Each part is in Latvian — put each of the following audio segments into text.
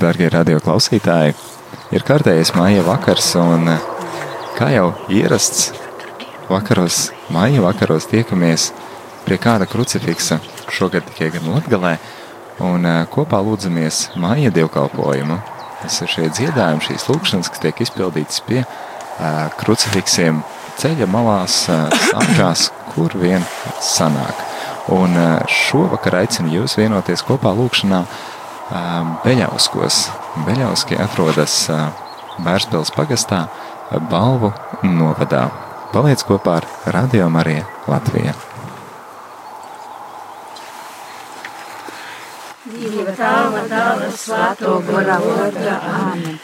Darbie radio klausītāji, ir kārtējais maija vakars, un kā jau ierasts, vakaros, maija vakaros tiekamies pie kāda krucifiksa, šogad tikai gan Latgalē, un kopā lūdzamies maija dievkalpojumu. Tas ir šie dziedājumi, šīs lūkšanas, kas tiek izpildītas pie uh, krucifiksiem ceļa malās, uh, sākās, kur vien sanāk. Un šovakar aicinu jūs vienoties kopā lūkšanā Beļauskos. Beļauski atrodas Bērspils pagastā, Balvu novadā. Paliec kopā ar Radio Mariju Latviju. Dieva tēva, dēla, svēto gara vārdā. Āmen.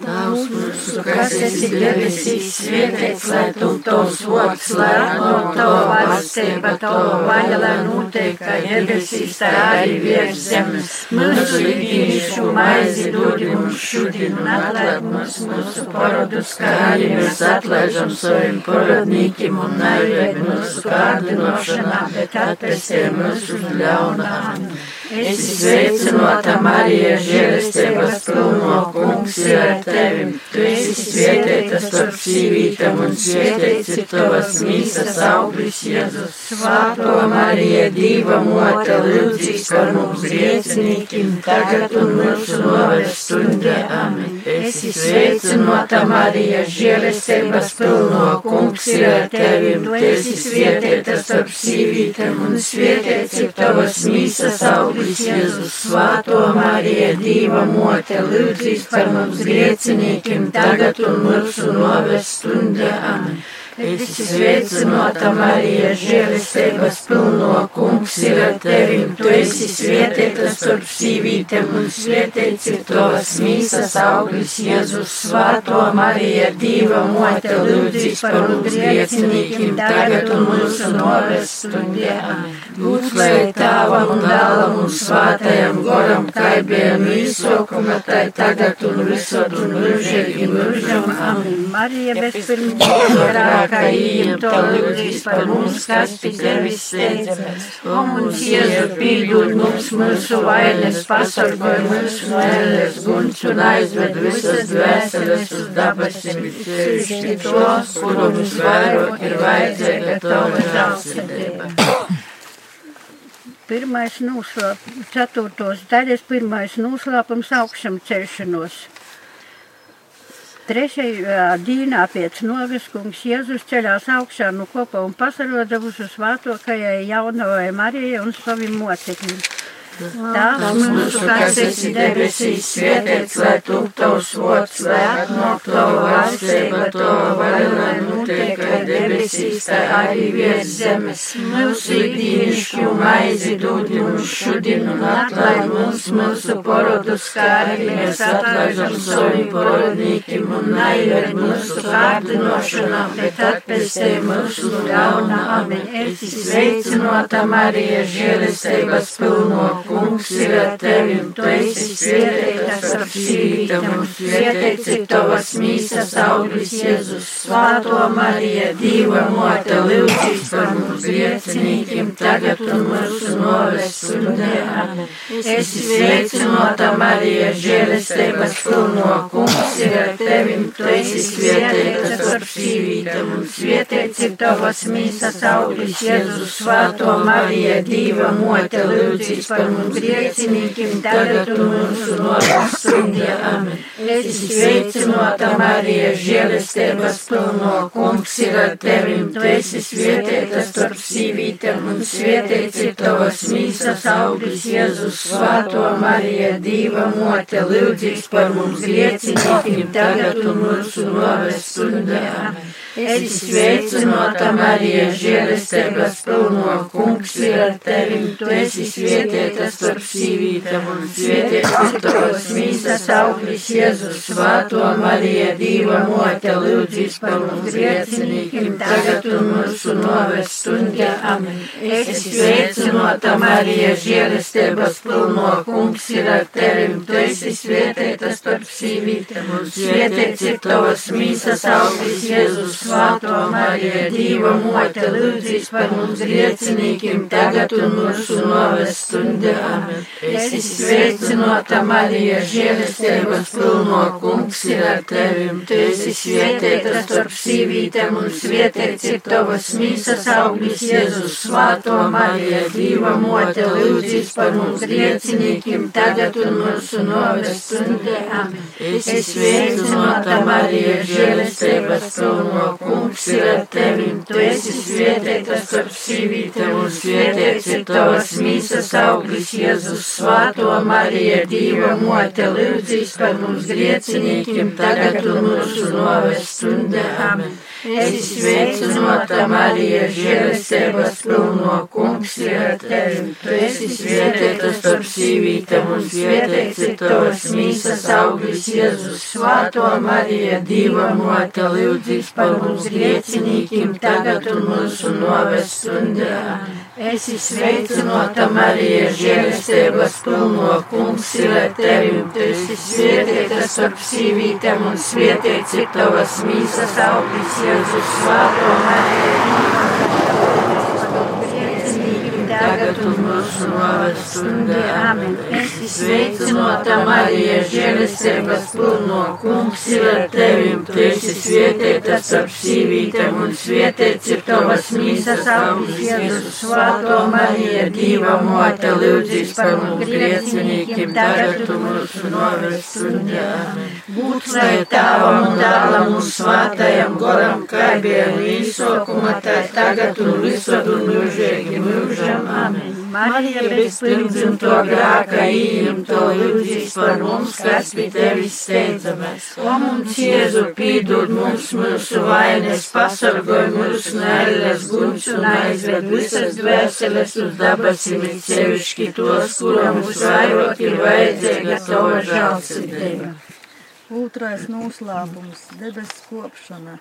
Tavs mūsu, kas esi debesīs, svētīts, lai tu tavs vārds, lai atnāk tava valstība, tava vaļa, lai notiek, kā debesīs, tā arī virs zemes. Mūsu ikdienišķu maizi dod mums šodien, un atlaid mums mūsu parodus, kā arī mēs atlaižam saviem parodnīkiem, un neieved mūsu kārdinošanā, bet atpestē mūsu ļaunām. Es sveicināta Marija, žēlestības pilno kungs ir ar tevi. Tu esi svētīta starp sīvītām un svētīts ir tavas mīsas auglis Jēzus. Svāto Marija, Dieva mote, lūdzīs par mums griecinīkim, tagad un mūsu novērs stundē. Amen. Esi sveicināta Marija, žēlestības pilno kungs ir ar tevi. Tu esi svētīta starp sīvītām un svētīts ir tavas mīsas auglis. Kungs Jēzus, Svāto Marija, Dīva mote, lūdzīs par mums griecinīkiem, tagad un mūsu novēs stundē. Amen. Es sveicināta Marija, žēlistības pilno kungs ir ar tevi. Tu esi svētīta starp sīvītēm un svētīts ir tavas mīsas auglis Jēzus. Svāto Marija, Dīva mote, lūdzīs par mums griecinīkiem, tagad un mūsu novēs stundē. Lūdz, lai tāvam un dēlam un svātajam goram kaibējam īsokuma, tai tagad un visur un mūžīgi mūžam. Amen. Marija, bet pirms kā ījam to lūdzīs par mums, kas pie tevis steidzamies. O mums, Jēzu, pīļūt mums mūsu vainas, pasargoj mūsu vēlēs guns un aizved visas dvēseles uz dabasim, sevišķi tos, kuru mums vairāk ir vajadzīga tava žālsirdība. Pirmais noslēpums, ceturtos daļas, pirmais noslēpums augšam celšanos. Trešajā dienā pēc novis kungs Jēzus ceļās augšā no kopa un pasaroda uz svātokajai jaunajai Marijai un saviem mocekļiem. Tās mūsu, kas esi debesīs, svētīts, lai tu tavs vārds, lai atnāk tava valstība, tava vaļa, lai notiek, kā debesīs, tā arī virs zemes. Mūsu ikdienišķu maizi dod mums šodien un atlaid mums mūsu porodus, kā arī mēs atlaižam saviem porodnīkiem un naieved mūsu kārdinošanā, bet atpestē mūsu ļauna. Amen. Esi sveicinota Marija, žēlestības pilno kungs ir ar tevi, un tu esi starp sīvītām, un svētīts ir tavas mīsas auglis Jēzus. Svāto Marija, Dīva mote, lūdzīs par mums griecinīkiem, tagad un mūsu novēs stundē. Esi sveicinota Marija, žēlestības pilno kungs ir ar tevi, un tu esi starp sīvītām, un svētīts ir tavas mīsas auglis Jēzus. Svāto Marija, Dīva mote, lūdzīs par mums mums griecinīkim, tagad un mūsu novas stundē. Amen. Es sveicinota Marija, žēlestības pilno, kungs ir ar tevim, tu esi svietietā starp sīvītēm un svietiets ir tavas mīsas auglis Jēzus svāto Marija, dīva mote, lūdzīs par mums griecinīkim, tagad un mūsu novas stundē. Amen. Es sveicinota Marija, žēlestības pilno, kungs ir ar tevim, tu esi svietietā starp sīvītām un svietietā tavas mīsas auglis Jēzus, svāto Marija, Dīva mote, lūdzīs par mums griecinīkim, tagad un mūsu novēs stundē. Amen. Es sveicinota Marija, žēlestības pilno, kungs ir ar tevim, tu esi svietietā starp sīvītām un svietietā tavas mīsas auglis Jēzus, Svētā Marija, Dieva mote, lūdzīs par mums griecinīkiem, tagad un mūsu noves stundā. Es sveicināta Marija, žēlestības pilno kungs ir ar tevi. Tu esi svētīta starp sīvītēm un svētīts ir tavas mīsas auglis Jēzus. Svētā Marija, Dieva mote, lūdzīs par mums griecinīkiem, tagad un mūsu noves stundā. Es sveicināta Marija, žēlestības pilno kungs ir ar tevi. Tu esi svētītas starp sīvītēm un svētīts ir tavas mīsas auglis Jēzus svāto Marija, Dieva mote, lūdzīs par mums griecinīkiem, tagad un mūsu noves stundā. Amen. Es sveicināta Marija, žēlestības pilno kungs ir tevi. Tu esi svētītas starp sīvītēm un svētīts ir tavas mīsas auglis Jēzus svāto Marija, Dieva mote, lūdzīs par mums griecinīkiem, tagad un mūsu noves stundā. Es sveicināta Marija, žēlestības pilno kungs ir tevi. Tu esi svētītas starp sīvītēm un svētīts ir tavas mīsas auglis Jēzus svāto Mariju tagad un mūsu noves stundē. Amen. Es sveicināta Marija, žēlestības pilno kungs ir ar tevi. Tu esi svētītas ap sīvītēm un svētīts ir tavas mīsas augļus Jēzus. Svāto Marija, Dieva mote, lūdzīs par mums griecinīkiem, tagad un mūsu noves stundē. Būt lai tāvam un dālam un svātajam goram, kā bija līsokuma, tā tagad un visur un mūžīgi mūžam. Amen. Marija bez pirmdzimto grāka īņemto lūdzīs par mums, kas pie tevis steidzamies. O mums, Jēzu, pīdod mums mūsu vainas, pasargoj mūsu nēles guns un aizved visas dvēseles uz dabasim, it sevišķi tos, kuram mums vairāk ir vajadzīga tava žālsirdība. Otrais noslēpums - debesu kopšana.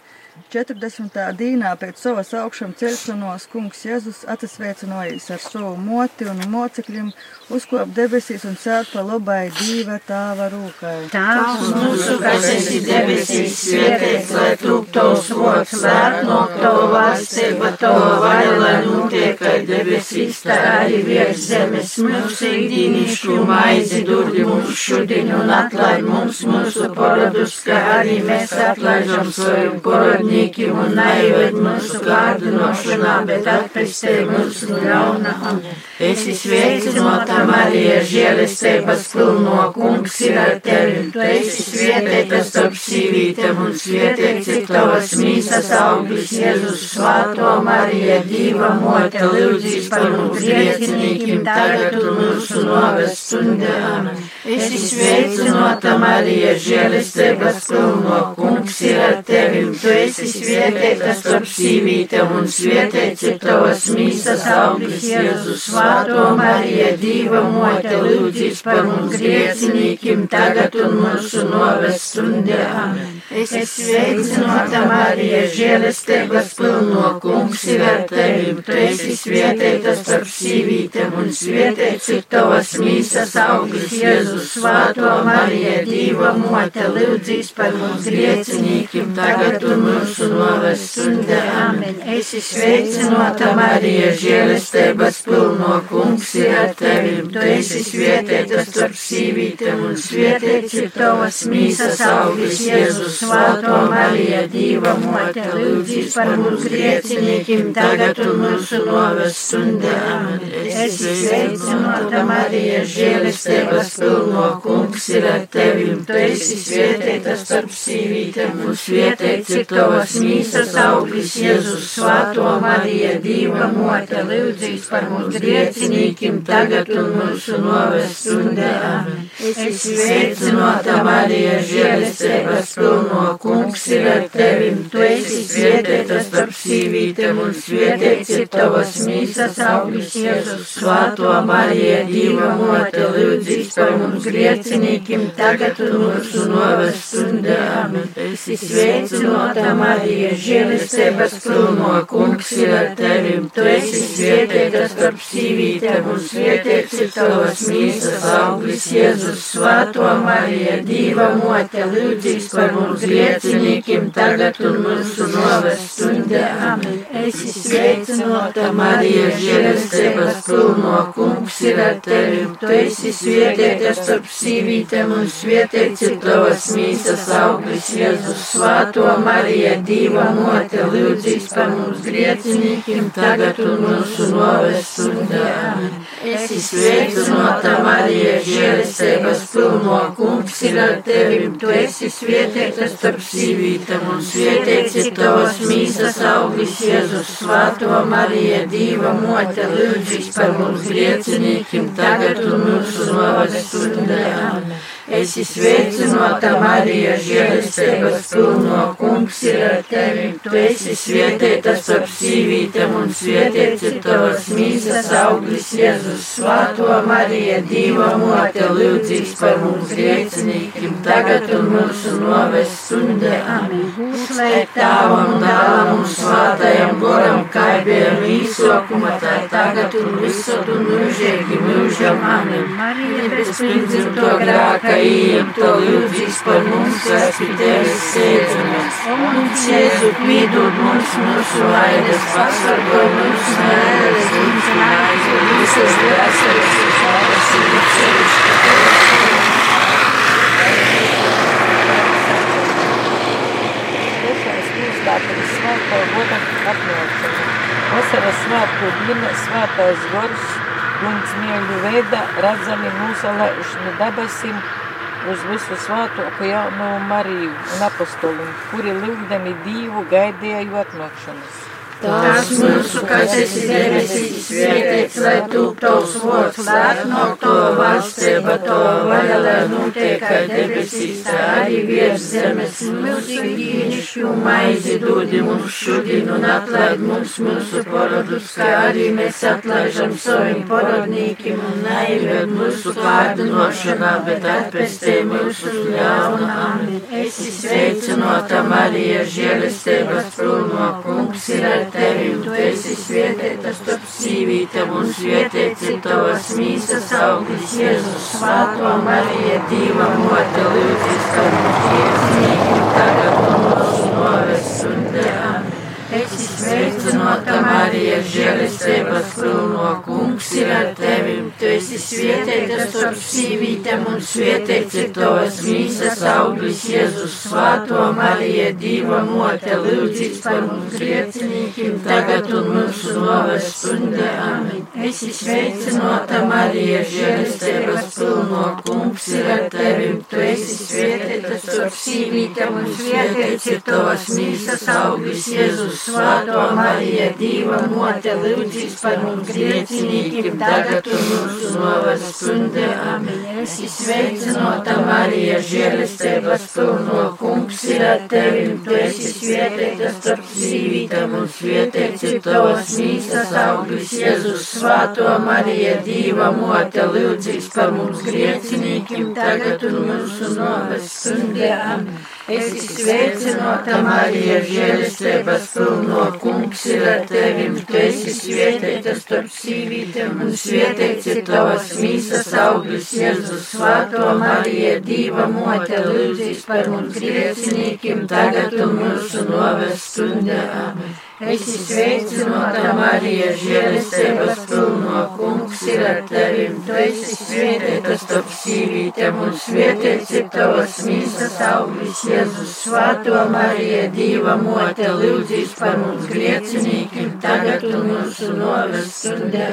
40. dīnā pēc savas augšām celšanos kungs Jēzus atsveicinājies ar savu moti un mocekļiem, uzkop debesīs un sēd pa labai dīva tāva rūkai. Tās mūsu, kas esi debesīs, svētīts, lai tūp tavs vots, lēt no tava valstība, tava vaļa, lai notiek, kā debesīs, tā arī virs zemes. Mūsu ikdīnišku maizi durdi mums šodien un atlaid mums mūsu paradus, kā arī mēs atlaižam saviem ienaidniekiem un neieved mūsu kārdinošanā, bet atpestē mūsu no ļauna. Es izsveicinota Marija, žēlestības pilno kungs ir ar tevi. Tu esi svietēta starp sīvītēm un svietēts ir tavas mīsas auglis Jēzus svāto Marija, Dīva mote, lūdzīs par mums griecinīkiem tagad un mūsu noves stundām. Es izsveicinota Marija, žēlestības pilno kungs ir ar tevi. Tu esi svietētas starp sīvītēm un svietēts ir tavas mīsas auglis Jēzus svāto Marija, Dīva mote, lūdzīs par mums griecinīkim tagad un mūsu noves stundē. Es sveicinota Marija, žēlestības pilno kungs ar tevi. Tu esi svietētas starp sīvītēm un svietēts ir tavas mīsas auglis Jēzus svāto Marija, Dīva mote, lūdzīs par mums griecinīkim tagad un mūsu noves stundē. Amen. Es sveicinota Marija, žēlestības pilno kungs ir tevi. Tu esi svētītas starp sīvītēm un svētīts ir tavas mīsas auglis Jēzus svāto Marija, Dīva mote, lūdzīs par mums griecinīkim tagad un mūsu noves stundē. Es sveicinota Marija, žēlestības pilno kungs ir ar tevi. Tu esi svētītas starp sīvītēm un svētīts ir tavas mīsas auglis Jēzus svāto Marija, Dīva mote, lūdzīs par mums griecinīkim tagad un mūsu noves stundē. Es sveicinota Marija, žēlestības pilno kungs ir ar tevi. Tu esi svētītas starp sīvītēm un svētīts ir tavas mīsas auglis Jēzus svāto Marija, Dīva mote, lūdzīs par mums griecinīkim tagad un mūsu noves stundē. Es sveicinota Marija, žēlestības pilno kungs ir ar tevi. Tu esi svētītas starp sīvītēm un svētīts ir tavas mīsas auglis Jēzus svāto Marija, Dīva mote, lūdzīs par mums griecinīkim, tagad un mūsu noves stundē. Amen. Esi sveicināta, Marija, žēlestības pilno kungs ir ar tevi. Tu esi svētīta starp sīvītēm un svētīts ir tavas mīsas auglis, Jēzus svāto Marija, Dīva mote, lūdzīs par mums griecinīkim, tagad un mūsu noves stundē. Esi sveicināta, Marija, žēlestības pilno kungs ir ar tevi. Tu esi svētīta starp sīvītēm un svētīts ir tavas mīsas auglis, Jēzus svāto Marija, Dīva mote, lūdzīs par mums griecinīkim, tagad un mūsu noves stundē. Esi sveicināta, Marija, žēlestības pilno kungs ir ar tevi. Tu esi svētīta starp sīvītēm un svētīts ir tavas mīsas auglis, Jēzus svāto Marija, Dīva mote, lūdzīs par mums griecinīkim, tagad un mūsu noves stundē. Slēgt tāvam un dālam un svātajam goram, kā bija mīsokuma, tā tagad un visur un mūžīgi mūžam. Amen. Marija, bez pirmdzimto grāka ejam, to lūdzīs par mums, kas pie tevis sēdzamies. Un Jēzu pīdod mums mūsu vainas, pasargo mums nēres, mums nājas, visas uz labas ceļus. Tātad svētā goda apņemšana. Vasaras svētku diena svētais gors un smieļu veida redzami mūsalēšana debesim uz visu svētāko jauno Mariju un apostolu, kuri lūgdami Dievu gaidīja atnākšanas. Tās mūsu, kas esi debesīs, svētīts, lai tu tavs vārds, lai atnāk to valstība, to vaļa, lai notiek, kā debesīs, tā arī virs zemes. Mūsu īnišu maizi dodi mums šodien un atlaid mums mūsu paradus, kā arī mēs atlaižam saviem paradnīkiem un neieved mūsu pārdinošanā, bet atpestē mūsu ļauna. Amen. Esi sveicinota Marija, žēlestības pilno kungs ir ar tevi, un tu esi svētīta starp sīvītēm, un svētīts ir tavas mīsas auglis, Jēzus, Svētā Marija, Dīva mote, lūdzīs par mums griecinīgiem, tagad un mūsu noves stundē. Esi sveicināta, Marija, žēlestības pilno kungs ir ar tevi, tu esi svētīta starp sīvītēm, un svētīts ir tavas mīsas auglis, Jēzus, Svētā Marija, Dīva mote, lūdzīs par mums griecinīgiem, tagad un mūsu noves stundē. Amen. Esi sveicināta, Marija, žēlestības pilno kungs ir ar tevi, tu esi svētīta starp sīvītēm, un svētīts ir tavas mīsas auglis, Jēzus, Svētā Marija, Dīva mote, lūdzīs par mums griecinīgiem, tagad un mūsu noves stundē. Amen. Esi sveicināta, Marija, žēlestības pilno kungs ir ar tevi, tu esi svētīta starp sīvītām un svētīts ir tavas mīsas auglis, Jēzus, Svētā Marija, Dīva mote, lūdzīs par mums griecinīgiem, tagad un mūsu noves stundē. Amen. Esi sveicināta, Marija, žēlestības pilno kungs ir ar tevi, tu esi svētīta starp sīvītēm, un svētīts ir tavas mīsas auglis, Jēzus, Svētā Marija, Dīva mote, lūdzīs par mums griecinīkiem, tagad un mūsu noves stundē. Amen. Esi sveicināta, Marija, žēlestības pilno kungs ir ar tevi, tu esi svētīta starp sīvītēm, un svētīts ir tavas mīsas auglis, Jēzus, Svētā Marija, Dīva mote, lūdzīs par mums griecinīkiem, tagad un mūsu noves stundē.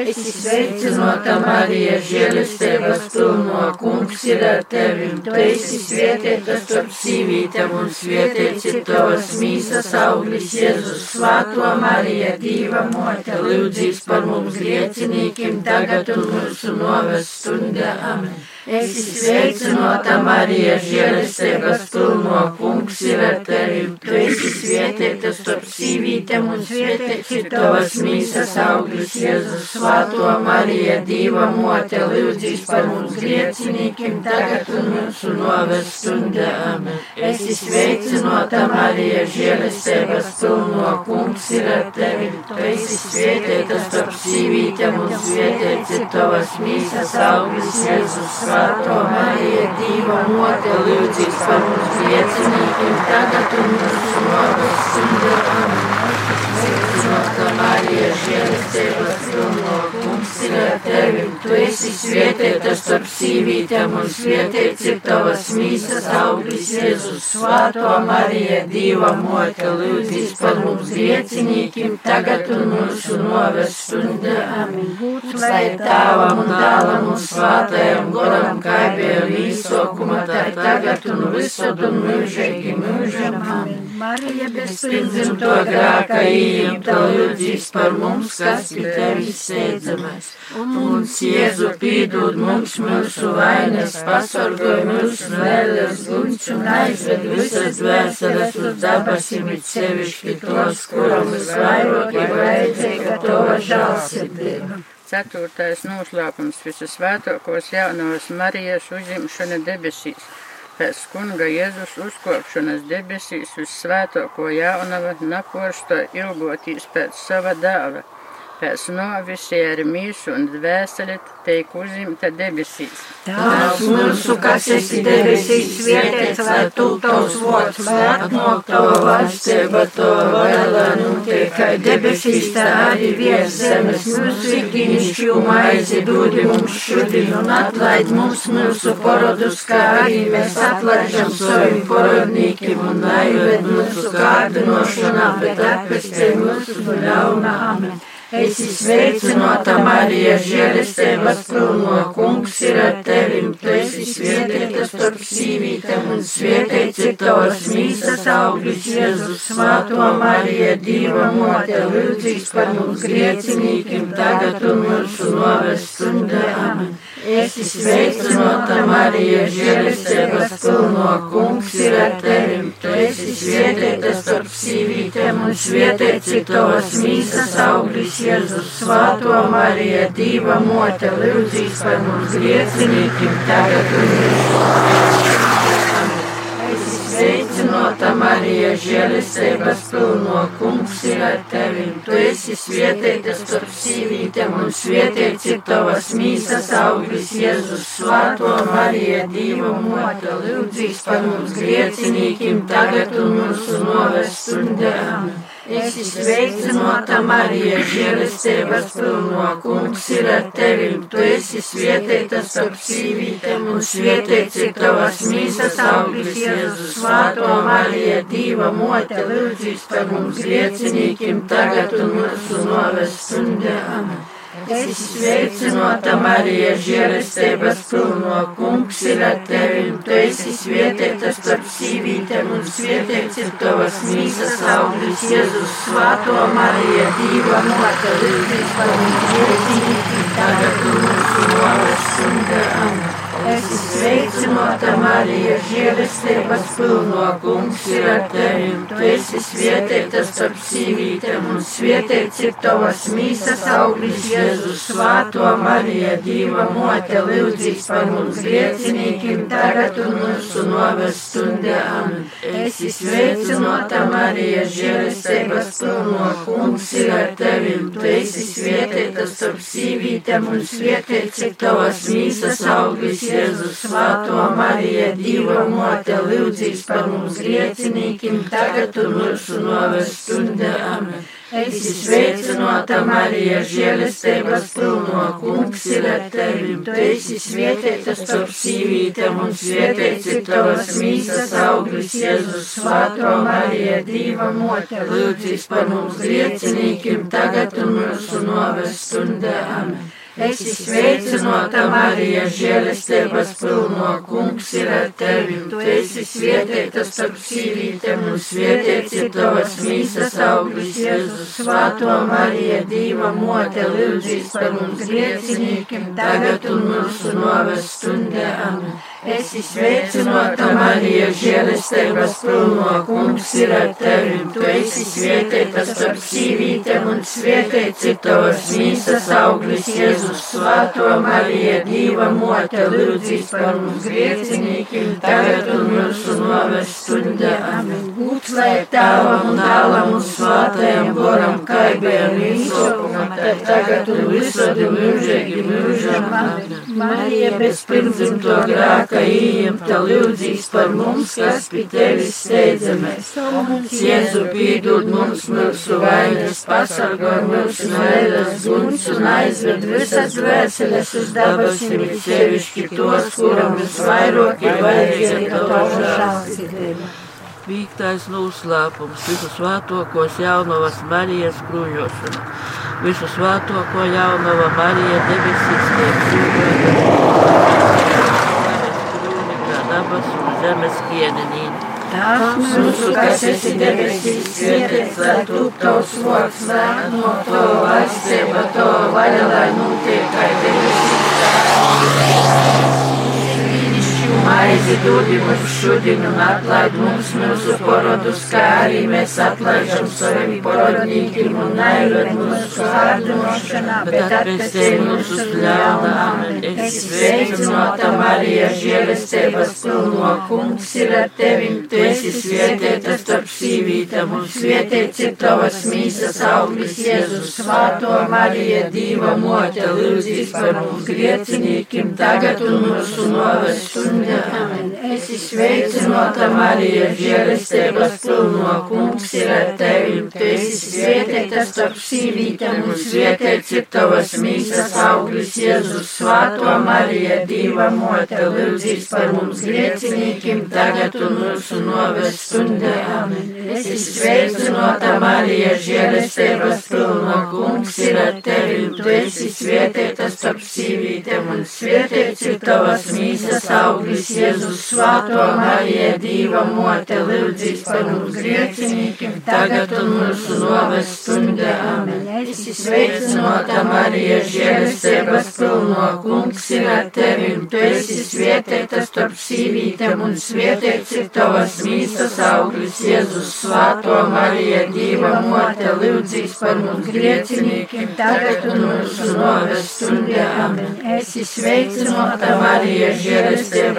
Esi sveicināta, Marija, žēlestības pilno kungs ir ar tevi, tu esi svētīta starp sīvītēm, un svētīts ir tavas mīsas auglis, Jēzus. Jēzus, Svētā Marija, Dīva mote, lūdzīs par mums griecinīkiem, tagad un mūsu noves stundē. Amen. Esi sveicināta, Marija, žēlestības pilno kungs ir ar tevi. Tu esi svētīta starp sīvītēm un svētīts ir tavas mīsas auglis, Jēzus, Svētā Marija, Dīva mote, lūdzīs par mums griecinīkiem, tagad un mūsu noves stundē. Amen. Esi sveicināta, Marija, žēlestības pilno kungs ir ar tevi. Tu esi svētīta starp sīvītēm un svētīts ir tavas mīsas auglis, Jēzus, Svētā Marija, Dieva mote, lūdzīs par mums griecinīkiem, tagad un mūsu nāves stundā. Sveicināta Marija, žēlastības pilno, kungs ir ar tevi. Tu esi svētīta starp sīvītēm un svētīts ir tavas mīsas auglis Jēzus. Svētā Marija, Dieva mote, lūdzīs par mums griecinīkiem, tagad un mūsu nāves stundā. Lai tēvam un dēlam un svētajam goram kaibēja līsokuma, tā tagad un visur un mūžīgi mūžam. Amen. Marija bezprindzimto grāka īmta lūdzīs par mums, kas pie tevis steidzamies. Un mums Jēzu pīdūt mums mūsu vainas, pasargoj mūsu vēles guņš un aizved visas vēseles uz dabasīm, it sevišķi tos, kuram visvairāk ir vajadzīga tava žālsirdība. Ceturtais noslēpums visasvētākos jaunavas Marijas uzņemšana debesīs. Pēc kunga Jēzus uzkopšanas debesīs uz svētāko jaunavu naporsto ilgotīs pēc sava dāva. Pēc novisī ar mīsu un dvēseli teik uzimta debesīs. Tās mūsu, kas esi debesīs, svētīts, lai tu tavs vārds, lai atnāk tava valstība, tava vaļā notiek, kā debesīs, tā arī virs zemes. Mūsu ikdienišķu maizi dodi mums šodien un atlaid mums mūsu parodus, kā arī mēs atlaižam saviem parodnīkiem un aizved mūsu kārdinošanā, bet atpestē mūsu ļauna. Amen. Esi sveicināta, Marija, žēlestības pilno, kungs ir ar tevi, tu esi svētīta starp sīvītēm un svētīts ir tavas mīsas augļus, Jēzus, svāto Marija, Dieva mote, lūdzīs par mums griecinīkiem, tagad un mūsu noves stundā. Amen. Esi sveicināta, Marija, žēlestības pilno, kungs ir ar tevi, tu esi svētīta starp sīvītēm un svētīts ir tavas mīsas augļus, Jēzus, Svētā Marija, Dieva mote, lūdzīs par mums griecinīkiem, tagad un Sveicināta Marija, žēlistības pilno kungs ir ar tevi. Tu esi svētīta starp sīvītēm un svētīts ir tavas mīsas auglis Jēzus. Svētā Marija, Dieva mote, lūdzīs par mums griecinīkiem, tagad un mūsu noves stundām. Esi sveicināta, Marija, žēlestības pilno, kungs ir ar tevi. Tu esi svētīta starp sīvītēm, un svētīts ir tavas mīsas auglis, Jēzus. Svētā Marija, Dieva mote, lūdzīs par mums griecinīkiem, tagad un mūsu noves stundām. Esi sveicināta, Marija, žēlestības pilno, kungs ir ar tevi. Tu esi svētīta starp sīvītēm, un svētīts ir tavas mīsas auglis, Jēzus. Svētā Marija, Dieva mote, lūdzīs par mums griecinīkiem, tagad un mūsu noves stundām. Esi sveicināta, Marija, žēlestības pilno, kungs ir ar tevi. Tu esi svētīta starp sīvītēm, un svētīts ir tavas mīsas auglis, Jēzus. Svētā Marija, Dieva mote, lūdzīs par mums griecinīkiem, tagad un mūsu noves stundām. Esi sveicināta, Marija, žēlestības pilno, kungs ir ar tevi. Tu esi svētīta starp sīvītēm, un svētīts ir tavas mīsas auglis, Jēzus, Svētā Marija, Dieva mote, lūdzīs par mums griecinīkiem, tagad un mūsu noves stundām. Esi sveicināta, Marija, žēlestības pilno, kungs ir ar tevi. Tu esi svētīta starp sīvītēm, un svētīts ir tavas mīsas auglis, Jēzus, Svētā Marija, Dieva mote, lūdzīs par mums griecinīkiem, tagad un mūsu noves stundām. Esi sveicināta, Marija, žēlestības pilno, kungs ir ar tevi. Tu esi svētīta starp sīvītēm, un svētīts ir tavas mīsas auglis, Jēzus. Svētā Marija, Dieva mote, lūdzīs par mums griecinīkiem, tagad un mūsu noves stundām. Esi sveicināta, Marija, žēlestības pilno, kungs ir ar tevi. Tu esi svētīta starp sīvītēm, un svētīts ir tavas mīsas auglis, Jēzus. Svētā Marija, Dieva mote, lūdzīs par mums griecinīkiem, tagad un mūsu noves stundām. Būs lai tēvam un dēlam un svētajam goram kaibē un izsokumam, tagad un visādi mūžīgi mūžam. Amen. Marija bez pirmdzimto grāka ieņemta lūdzīs par mums, kas pie tevis steidzamies. Jēzu pīdod mums mūsu vainas, pasargā mūsu vēlas guns un aizved visas dvēseles uz dabasīm, sevišķi tos, kuram visvairāk ir vajadzīga tava žālsirdība. Vīktais noslēpums, visu svētokos jaunavas Marijas krūjošana, visu svētoko jaunava Marija debesīs tiek sūkota, dabas un zemes kienenīna. Tās mūsu, kas esi debesīs, svētīts, lai tu tavs vārds nāk no to valstība, to vaļa, lai notiek, kā debesīs, maizi dodi mums šodien un atlaid mums mūsu porodus, kā arī mēs atlaižam saviem porodnīkiem un neived mūsu pārdošanā, bet atpestē mūsu ļaunā. Es sveicinota Marija, žēlestības pilno kungs ir ar tevim, tu esi svietēta starp sīvītam un svietēts ir tavas mīsas auglis Jēzus, svāto Marija, Dīva mote, lūdzīs par mums griecinīkim tagad un mūsu novestundā. Es sveicināta Marija, žēlestības pilno kungs ir ar tevi. Tu esi svētīta starp sīvītēm un svētīts ir tavas mīsas auglis Jēzus. Svāto Marija, Dieva mote, lūdzīs par mums griecinīkim tagad un mūsu noves stundā. Amen. Es sveicināta Marija, žēlestības pilno kungs ir ar tevi. Tu esi svētīta starp sīvītēm un svētīts ir tavas mīsas auglis. Jēzus svāto Marija, Dīva mote, lūdzīs par mums griecinīkiem, tagad un mūsu noves stundā. Amen. Es sveicinota Marija, žēlestības pilno kungs ir ar tevi, un tu esi svietēta starp sīvītēm, un svietēts ir tavas mīsas auglis. Jēzus svāto Marija, Dīva mote, lūdzīs par mums griecinīkiem, tagad un mūsu noves stundā. Amen. Es sveicinota Marija, žēlestības pilno kungs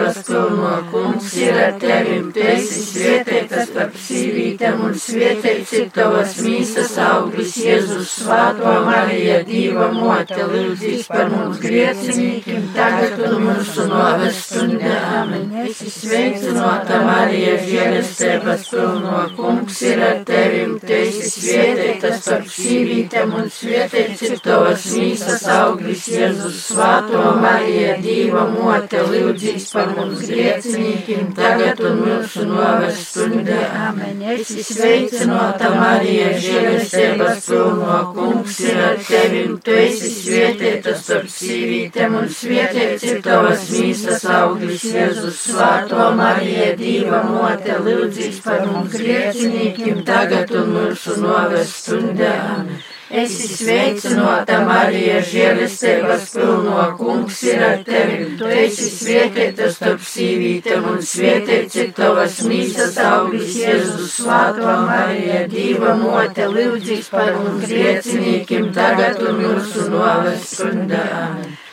ir ar tevim, tu esi svietētas starp sīvītēm un svietēts ir tavas mīsas auglis Jēzus svāto Marija, Dīva mote, lūdzīs par mums griecinīkim, tagad un mūsu novestundā. Amen. Es sveicinota Marija, žēlestības pilno kungs ir ar tevim, tu esi svietētas starp sīvītēm un svietēts ir tavas mīsas auglis Jēzus svāto Marija, Dīva mote, lūdzīs par mums griecinīkim tagad un mūsu noves stundā. Amen. Es sveicinota Marija, žēlestības pilno kungs ir ar tevim, tu esi svietēta starp sīvītēm un svietēts ir tavas mīsas auglis Jēzus svāto Marija, Dīva mote, lūdzīs par mums griecinīkim tagad un mūsu noves stundā. Amen. Es sveicinota Marija, žēlestības pilno kungs ir ar tevi. Tu esi svētīta starp sīvītēm un svētīts ir tavas mīsas auglis Jēzus svāto Marija, Dīva mote, lūdzīs par mums griecinīkim tagad un mūsu noves stundā.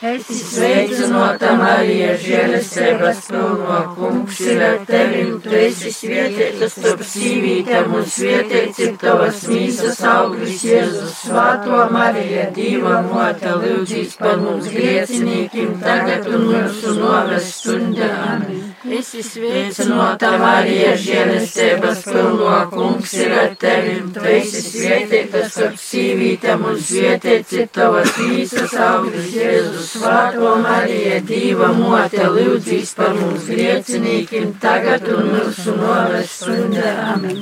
Es sveicinota Marija, žēlestības pilno kungs ir ar tevi. Tu esi svētīta starp sīvītēm un svētīts ir tavas mīsas auglis Jēzus svāto Marija, Dīva mote, lūdzīs par mums griecinīkim tagad un mūsu noves stundā. Amen. Es sveicināta Marija, žēlestības pilno kungs ir ar tevi. Tu esi svētīta starp sīvītēm un svētīts ir tavas mīsas auglis Jēzus svāto Marija, Dīva mote, lūdzīs par mums griecinīkim tagad un mūsu noves stundā. Amen.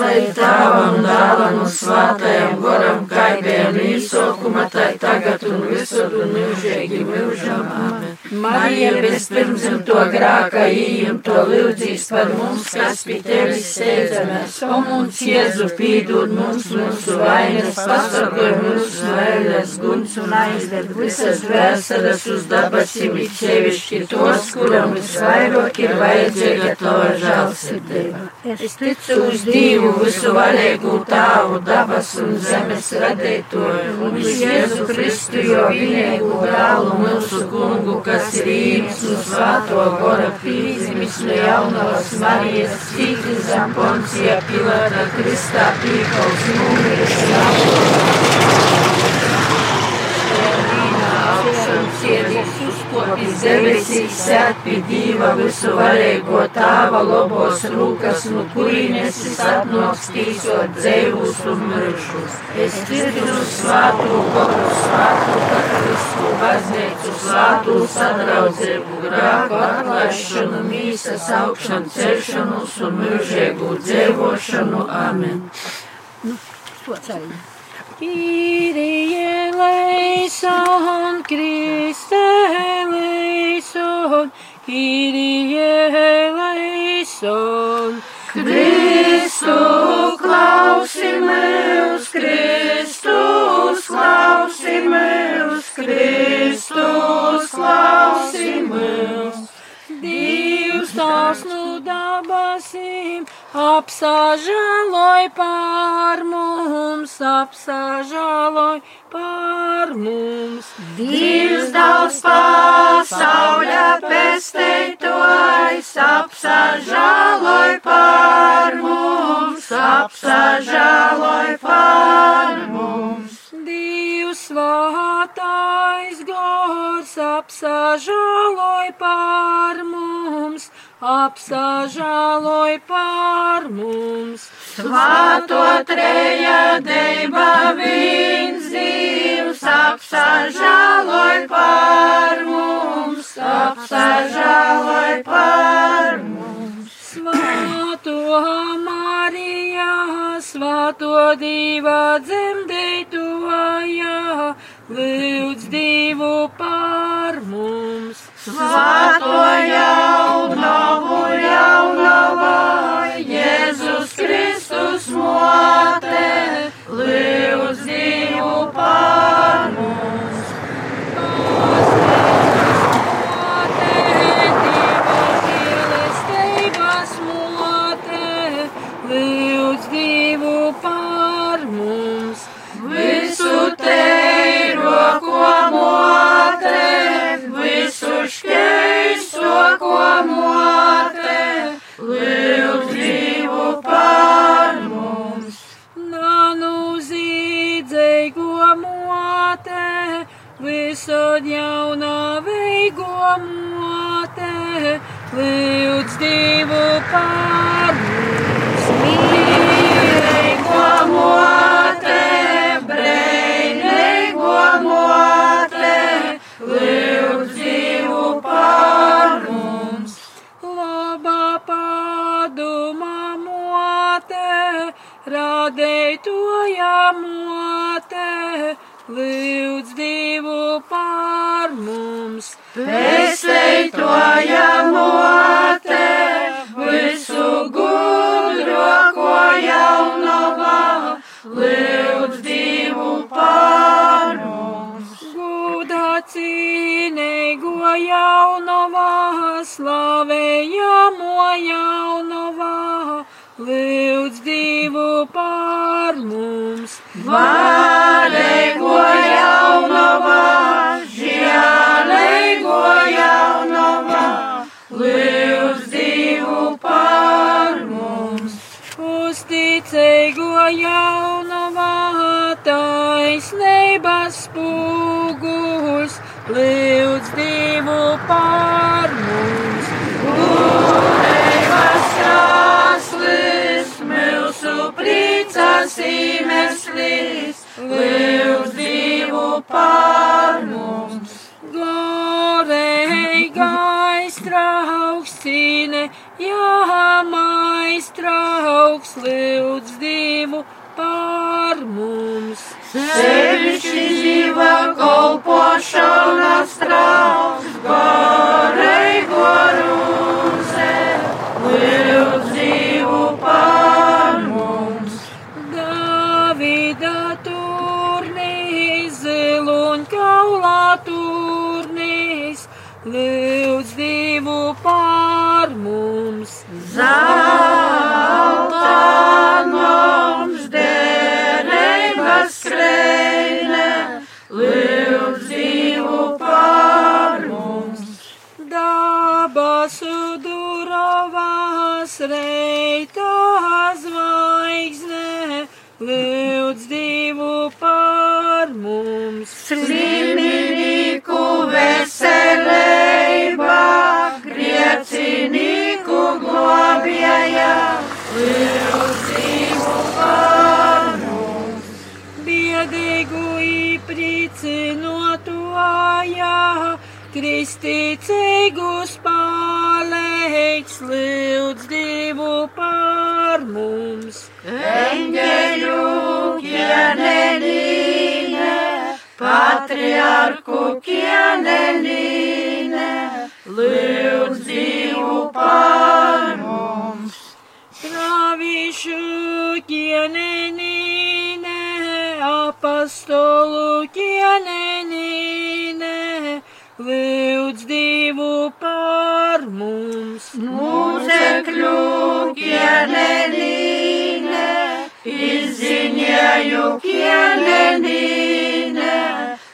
Lai tāvam, dāvam un svātajam goram kaibējam īsokuma, tai tagad un visur un mūžīgi mūžam. Amen. Marija bez pirmzimto grāka ījum to lūdzīs par mums, kas pie tevis steidzamies. O mums Jēzu pīdod mums mūsu vainas, pasargoj mūsu vēles, guns un aizved visas vēseles uz dabasīm, it sevišķi tos, kuram visvairāk ir vajadzīga tava žēlsirdība. Es ticu uz Dievu visu varēgu tāvu, dabas un zemes radītoju, un uz Jēzu Kristu, jo vienīgu dālu mūsu kungu, kas ir īns un svāto gora no Jaunavas Marijas, Cītizā, Poncijā, Pilātā, Kristā, Pīkaus, uzkopis debesīs, sēt pie Dīva visu varēgo tāva lobos rūkas, no kurienes es atnoks tīsot dzēvus un miršus. Es tirdu svātu goru, svātu katolisku baznīcu, svātu sadraudzību, grāku atlaišanu, mīsas augšanu, celšanos un mūžīgu dzēvošanu. Amen. Nu, Kyrie eleison, Christe eleison, Kyrie eleison. Kristu klausimies, Kristus klausimies, Kristus klausimies. Dievs tās nu dabasim, apsažaloj par mums, apsažaloj par mums. Dievs daudz pasaulē pesteitojs, apsažaloj par mums, apsažaloj par mums. Dievs svātais gors apsažaloj par mums, apsažaloj par mums. Svāto treja deiba viens Dievs, apsažaloj par mums, apsažaloj par mums. Svāto Marijā, svāto divā dzemdētojā, lūdz divu par mums. Svāto jaunavu jaunavā, Jēzus Kristus mote, lūdz divu par mums. Ko mote, lūdz divu par mums. nanu zīdzīgo mote, visod jaunā veigo mote, lūdz divu par mums. Mīlīgo mote, mote, radētoja mote, lūdz divu par mums. Pēsteitoja mote, visu gudro, ko jaunavā, lūdz divu par mums. Gudā cīnīgo jaunavā, slavējamo jaunavā, lūdz divu par mums. Varēgo jaunavā, žiālēgo jaunavā, lūdz divu par mums. Uzticīgo jaunavā, taisnības spūguļs, lūdz divu par mums. Krāslis, mūsu priecas iemeslis, lūdz divu par mums. Gorīgais trauks cīne, jāmais trauks, lūdz divu par mums. Sevišķi dzīva kolpošanas trauks, gorīgo rūze, lūdz lūdz divu par mums. Zelta mums derības skrejne, lūdz divu par mums. Dabasu durovās reitā zvaigzne, lūdz divu par mums veselībā, griecinīku glābjajā, virzību panus. Biedīgu īpricinotojā, kristīcīgus palīgs, lūdz divu par mums. Eņģeļu, ja nenī patriarku kienenīne, lūdz divu pār mums. Pravīšu kienenīne, apostolu kienenīne, lūdz divu pār mums. Mūzekļu kienenīne, izziņēju kienenīne,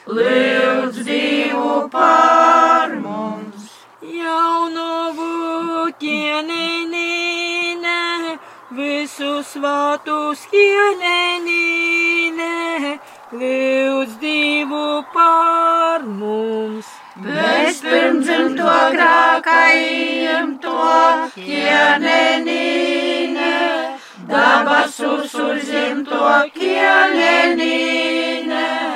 lūdz divu pār mums. Jaunovu kienenīne, visu svātus kienenīne, lūdz divu pār mums. Bezpirmdzimto grākajiem to kienenīne, dabasus uzimto kienenīne,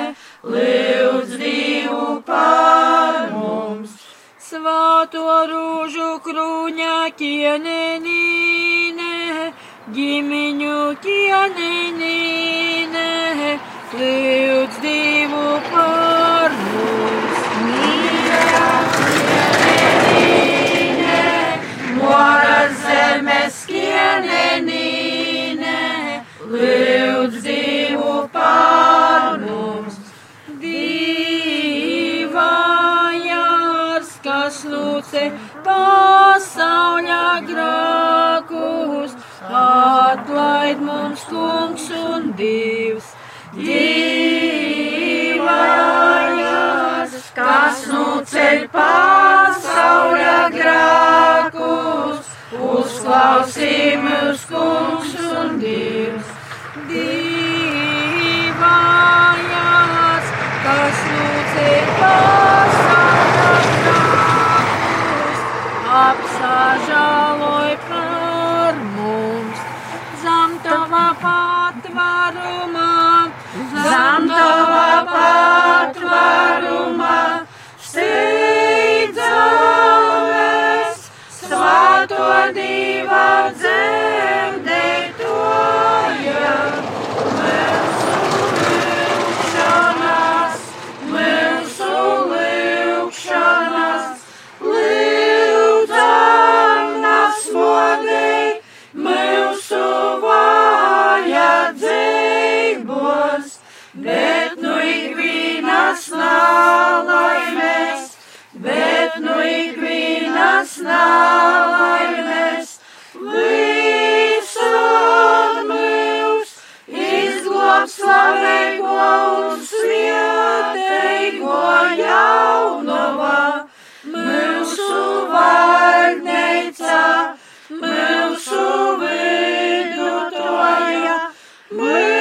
lūdz divu pār mums. Svāto rūžu krūņa kienenīne, ģimiņu kienenīne, lūdz divu pār mums. Mora zemes kienenīne, lūdz divu pār mums. Lūdze pasauļa grākus, atlaid mums kungs un divs. Divājās, kas nu ceļ pasauļa grākus, uzklausīmus kungs un divs. Divājās, kas lūdze pasauļa apsāžāloj par mums. Zem tava patvarumā, Zem tava patvaruma steidzamies, svāto divā dzemdētoja. Nalaimēs, bet nu ikvienas nalaimēs, visur mūs izglāb slavēgo un svietēgo jaunavā, mūsu valdneica, mūsu vidutoja, mūsu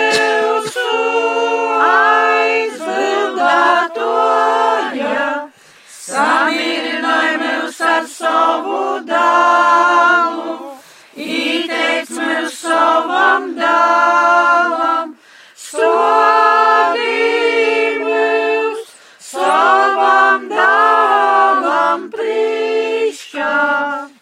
aizbildātoja, samirināja mūs ar savu dālu, ieteic mūs savam dālam, stādī mūs savam dālam priekšā.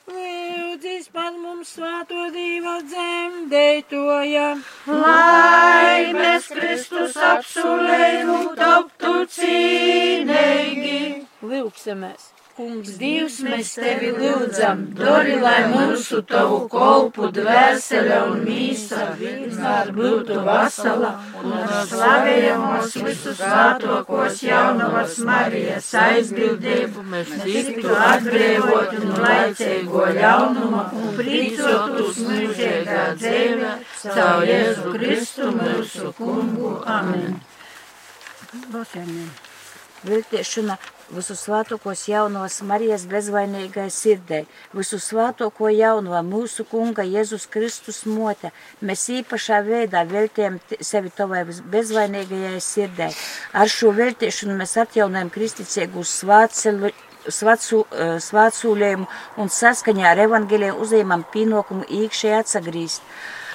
lūdzis par mums svāto divu dzemdētoja. Lai mēs Kristus apsolējumu taptu cīnīgi. Lūksimies! Kungs, Dievs, mēs tevi lūdzam, dori, lai mūsu tavu kolpu dvēsele un mīsa vienmēr būtu vasala un slavējamos visus svētokos jaunavas Marijas aizbildību mēs tiktu atbrīvoti no laicīgo ļaunuma un prīcotus mūžīgā dzīve caur Jēzu Kristu mūsu kungu. Amen. Viltiešana visu svētokos jaunos Marijas bezvainīgai sirdei, visu svētoko jauno mūsu kunga Jēzus Kristus mote, mēs īpašā veidā veltījam t- sevi tavai bezvainīgajai sirdei. Ar šo veltiešanu mēs atjaunojam kristicīgu svacu, eh, svācūlējumu un saskaņā ar evaņģēliem uzņemam pienākumu īkšēji atsagrīst.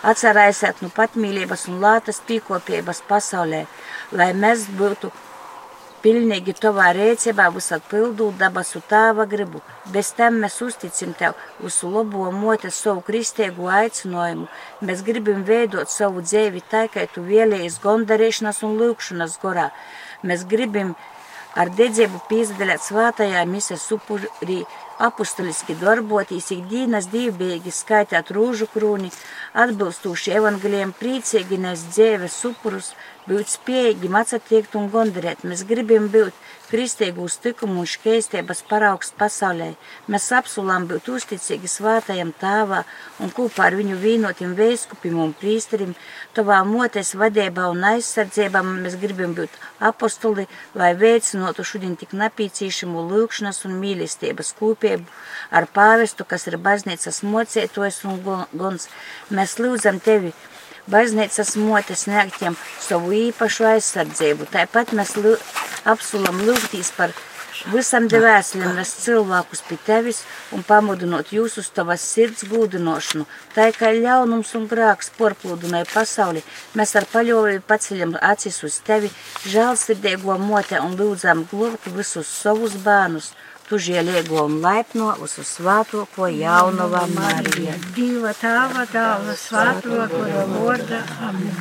Atcerēsiet nu patmīlības un lātas pīkopības pasaulē, lai mēs būtu pilnīgi tavā rēcībā visat pildūt dabasu tāva gribu. Bez tam mēs uzticam tev uz labo mote savu kristīgu aicinājumu. Mēs gribam veidot savu dzīvi tā, kā tu vēlējies gondarēšanas un lūkšanas gorā. Mēs gribam ar dedzību pīzdaļāt svātajā misas upurī apustoliski darbotīs ikdienas dīvbīgi, skaitāt rūžu krūni, atbilstūši evangeliem priecīgi nes dzēves upurus, būt spējīgi atsatiekt un gondarēt. Mēs gribam būt kristīgu uztikumu un škeistības paraugs pasaulē. Mēs apsolām būt uzticīgi svātajam tāvā un kopā ar viņu vīnotim veiskupim un prīsterim, tavā motes vadībā un aizsardzībā mēs gribam būt apostoli, lai veicinotu šodien tik napīcīšamu lūkšanas un mīlestības kūpību ar pāvestu, kas ir baznīcas mocētojs un gons. Mēs lūdzam tevi, baznīcas motes sniegtiem savu īpašu aizsardzību. Tāpat mēs lū, apsolam lūgtīs par visam devēslim nes cilvēkus pie tevis un pamudinot jūs uz tavas sirds gūdinošanu. Tā kā ļaunums un grāks porplūdināja pasauli, mēs ar paļovi paceļam acis uz tevi, žēlsirdīgo mote un lūdzam glūbt visus savus bērnus tu žēlīgo un laipno uz svātoko jaunavā Marija. Dieva tāva dāva svātoko vārda. Amen.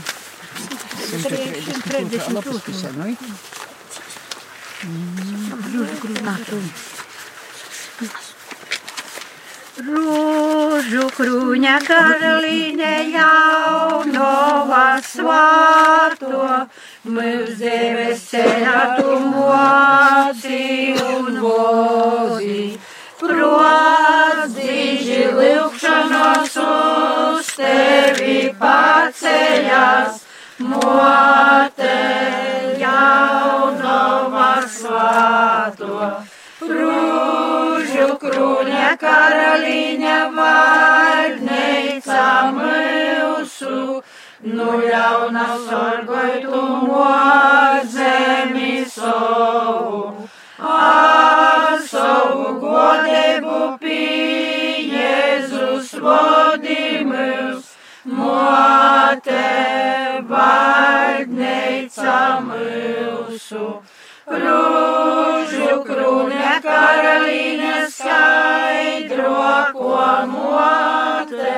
Rūžu krūņa karalīne jaunova svāto, Mēs debesēnātu moci un vozi, prodziži lūkšanos uz tevi paceļas, mote jaunava svāto. Rūžu krūņa karaliņa vārneica mūsu, nu ļauna sorgoitumo zemi savu, ar savu godību pie Jēzus vodimus, mote baznīca mūsu. Rūžu krūne karalīne skaidro, ko mote,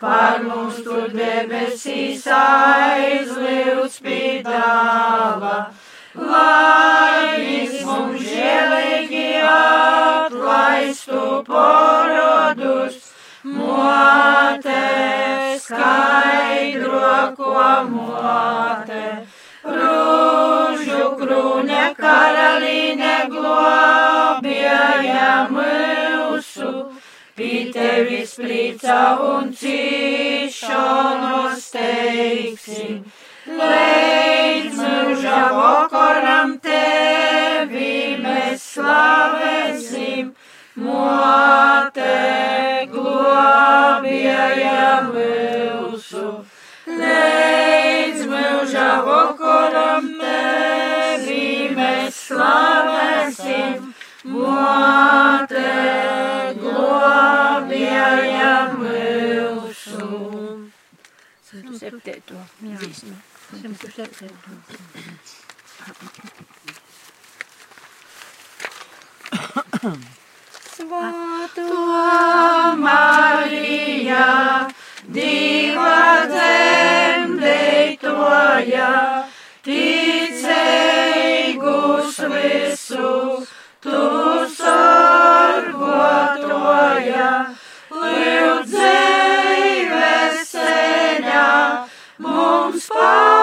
Par mums tu debesīs aizliedz spīdāva, lai viņš mums žēlīgi atlaistu porodus, mote skaidro, ko mote. Rūžu krūne karalīne globēja mūsu. Pie tevis priecā un cīšanos teiksim, līdz mūža vakaram tevi mēs slavēsim, mote globēja mūsu. Līdz mūža vakaram tevi slavēsim, mote globēja mūsu. 107. dziesmu. 107. Svētā Marija, Dieva dzemdētoja, ticēgus visus, tu sargotoja, lūdzējas ceļā, mums palīdzību,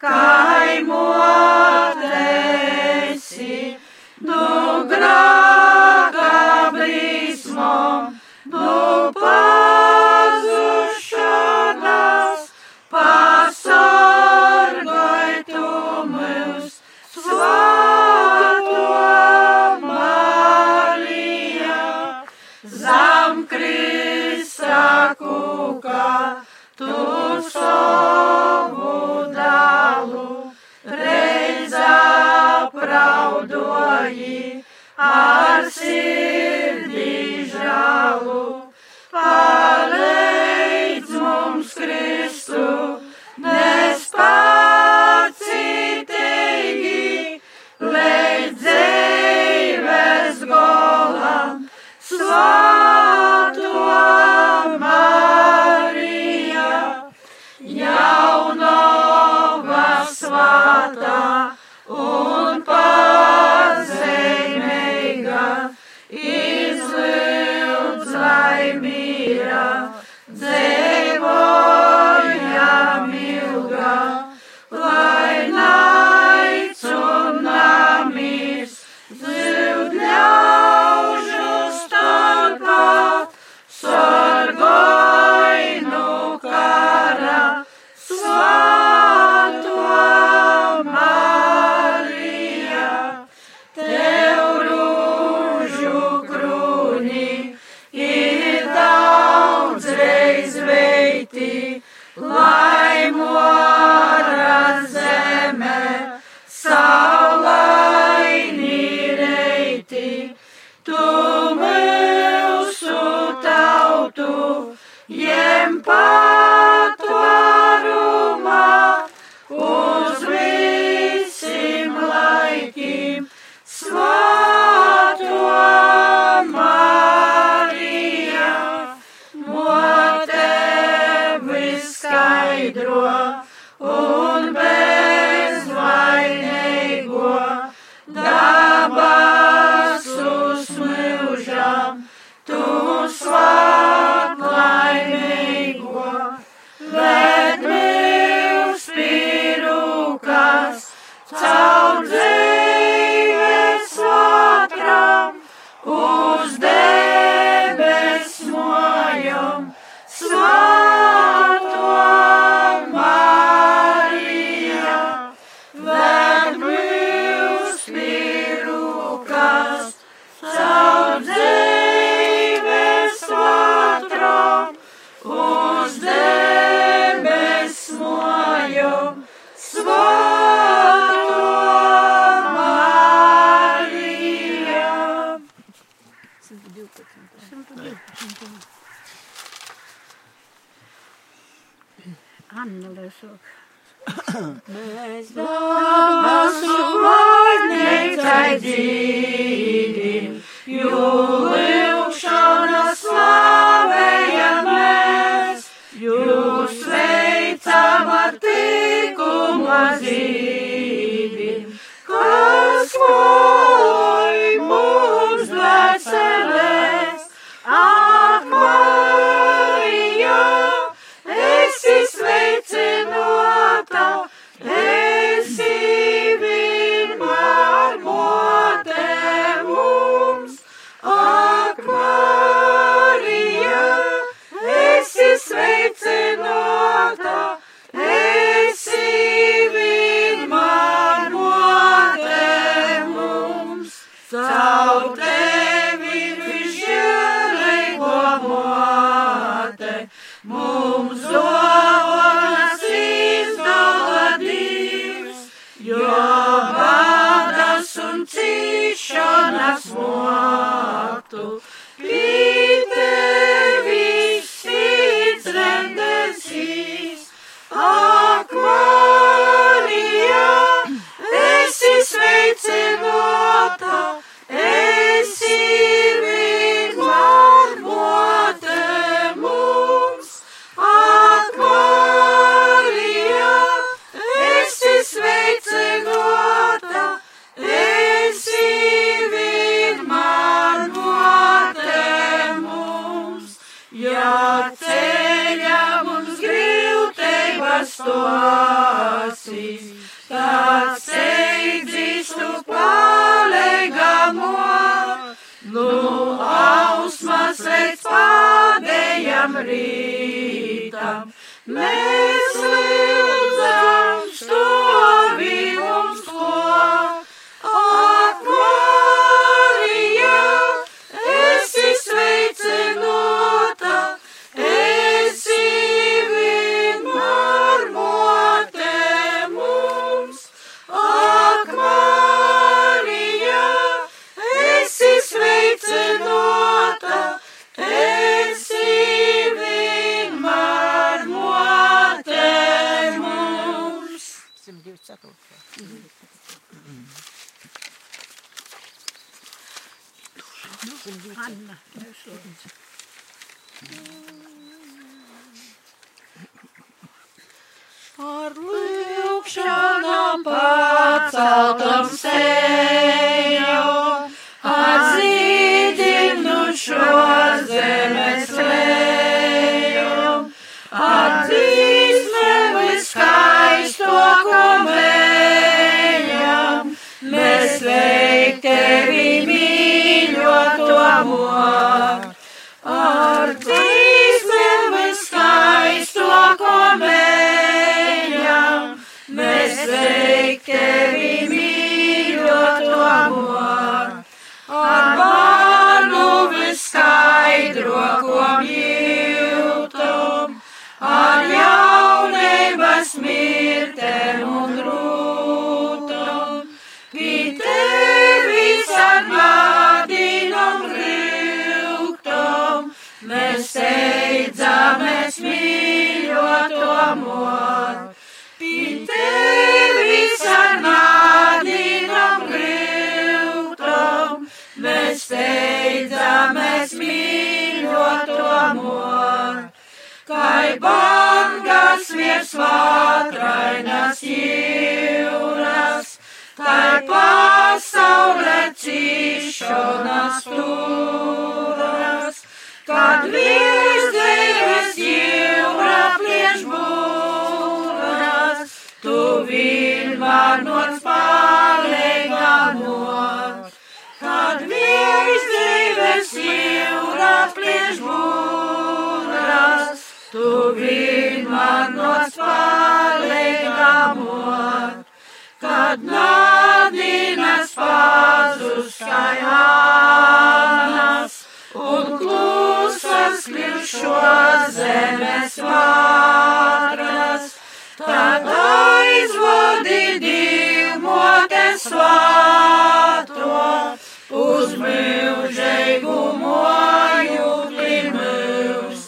ticīgajiem, paraudoji ar sirdī žālu. Palīdz mums, Kristu, nespacitīgi, lai dzīves golam. Slāv rītam mēs līdz. Cīšanas turas, kad virs dzīves jūra plieš būras, tu vienmēr noc palīgamot. Kad virs dzīves jūra plieš būras, tu vienmēr noc palīgamot. Kad nādinas pazus kaianas un klusas klišo zemes vātras, tad aizvadi divmote svāto uz mūžīgu moju klimūs.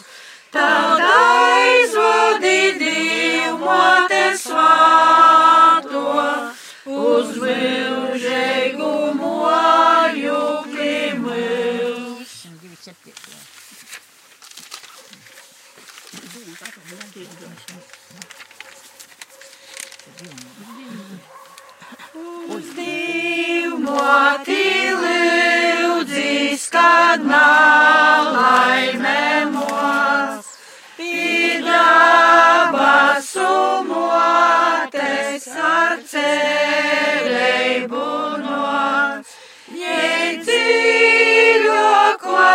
Tad aizvadi divmote Uz divmoti lūdzīs, kad nalaimemos, pīdābasu motes ar cerību nos. Jei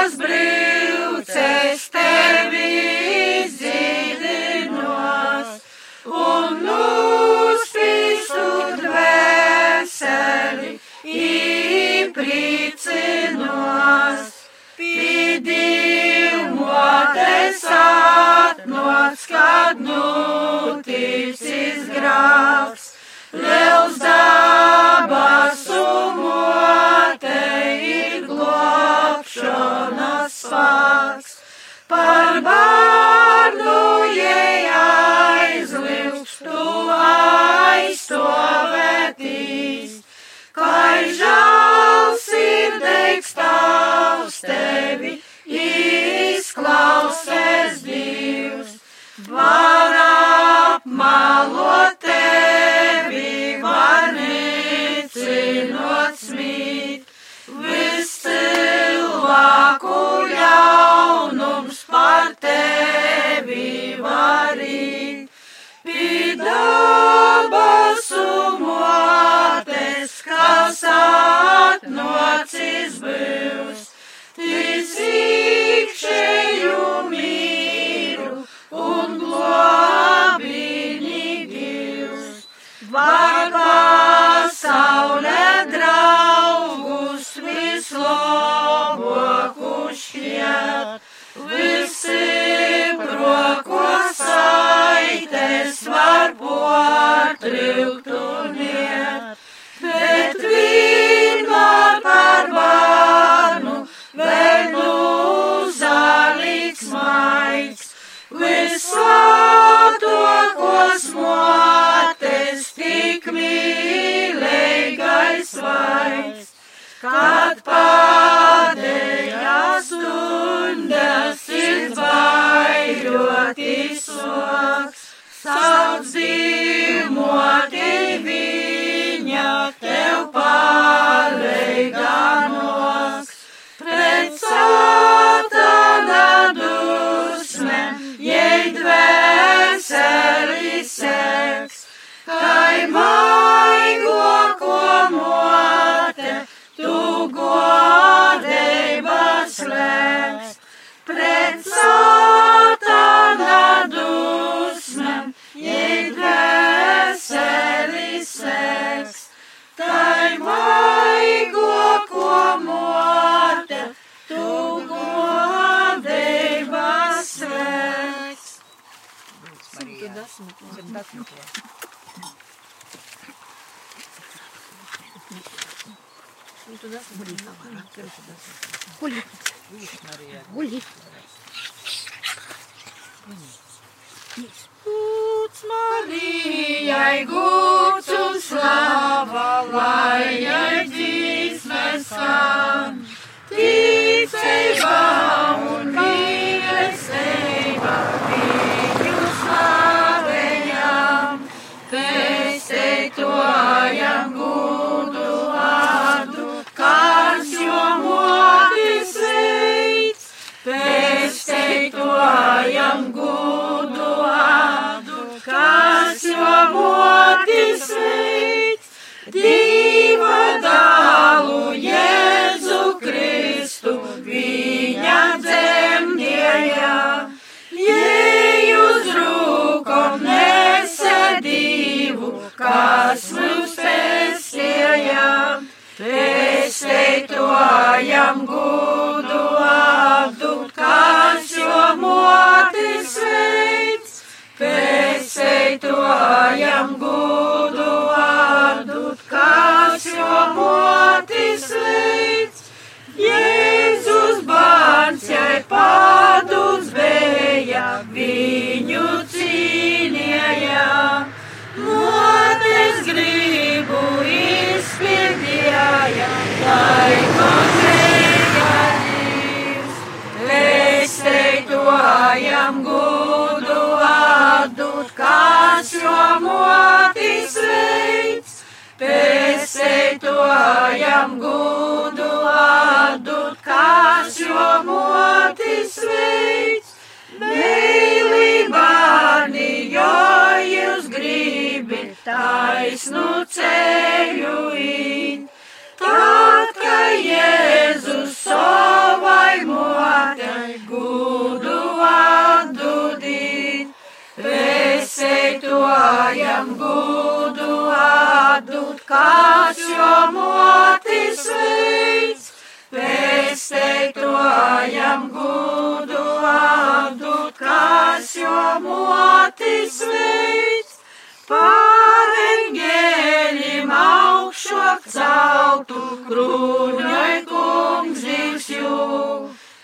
dziļākos brīvces tevi izdziļinos, un uzspīstu dvēseli īpricinos. Pīdīmotes atnots, kad nuticis grāvs, liels dabasu mote ir glābšanas spēks. Par bārdu jai aizliks, tu aizstovētīs, kai žēlsirdīgs tavs tevi izklausēs Dievs. Var apmalot tevi, var nicinot smīt, viss cilvēku tevi varīt. Pidabasu motes, kas atnocis būs, tis ikšēju mīru un globini Dievs. Var pasaulē draugus vislabākus es varbūt atrūktu niet, bet vienmēr par varnu vēl uzalīts maiks, visu to, ko smotes tik mīlīgais vaiks, kad pēdējās stundas ir vairoti soks sauc dzīvmoti viņa tev pārreiganos, pret satana dusme, jei dvēseli seks, kai maigo ko mote, tu godēba slēgs, pret satana dusme, Lūdz Marijai gūts un slava, lai jai dzīsmes skan. Ticība un mīlestība pēsteitojam gudu vārdu, kāds jo motis veids, Dieva dālu Jēzu Kristu viņa dzemdējā. Jei uz rūkom nesedīvu, kas pēsteitojam gudu vārdu, kas jo motis veids, pēsteitojam gudu vārdu, kas jo motis veids. Jēzus bērns, jai pādus bija, viņu cīnīja. Motes gribu izpildīja, lai konkrēja dzīves. Pēsteitojam gudu vārdu, kas jo motis veids. Pēsteitojam gudu vārdu, kas kāds jo motis veids. Pēseitojam gudu vārdu, kāds jo motis veids. Pārengēlim augšok celtu krūņai kungs dzīvs jū.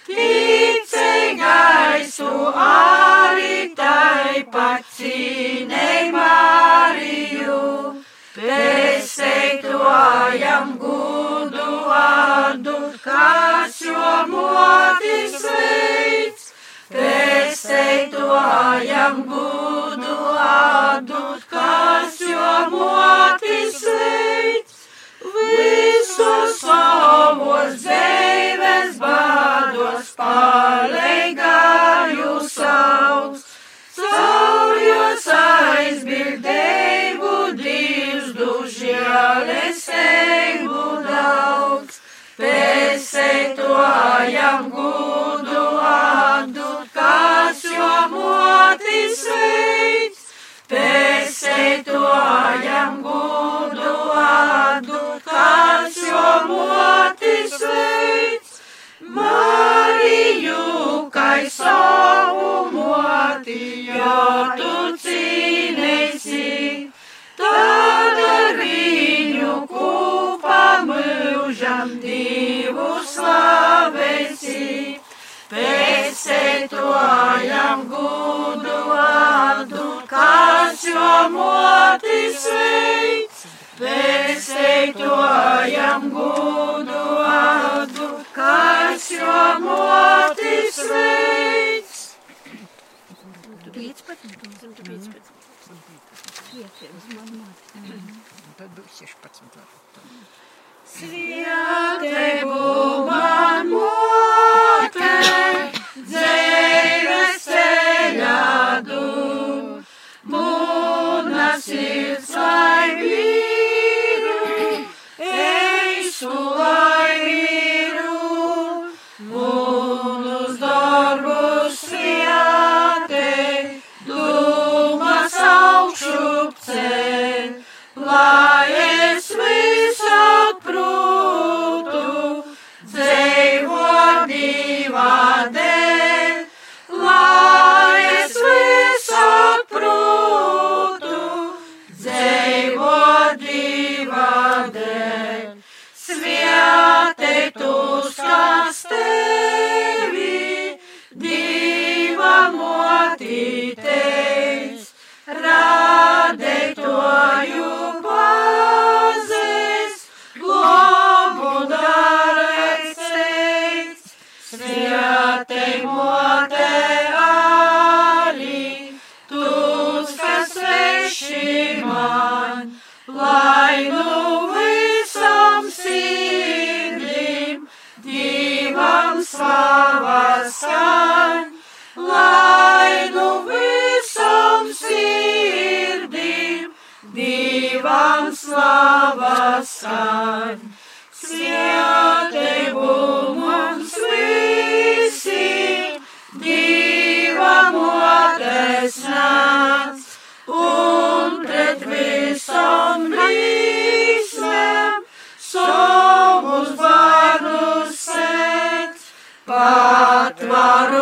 Ticei gaisu arī tai pacīnei Mariju. Pēseitojam gudu vārdu, kas jo motis veids. Pēseitojam gudu vārdu, kas jo motis veids. Visos savos dzīves bādos palīgāju sauc. Saujos aizbildēju divs dužialesēju daudz. Pēseitojam gudu vārdu, kas jo motis veids. Pēseitojam gudu vārdu, kas jo motis veids. Mariju, kai savu moti, jo tu cīnīsi, kopā mūžam divu slavēsi, pēcētojam gudu vārdu, kas jo motis veids. Pēcētojam gudu vārdu, kas jo motis veids. 15, 15. Tad būs 16. Svētē, man, mūte! tevi, Dieva motīteic, radētoju pazēs, globu darēceic, svētei motei. pavasan, lai nu visam sirdim divam slavasan. Siete mums visi, divam otesnāts, un pret visam brīdim. patvaru.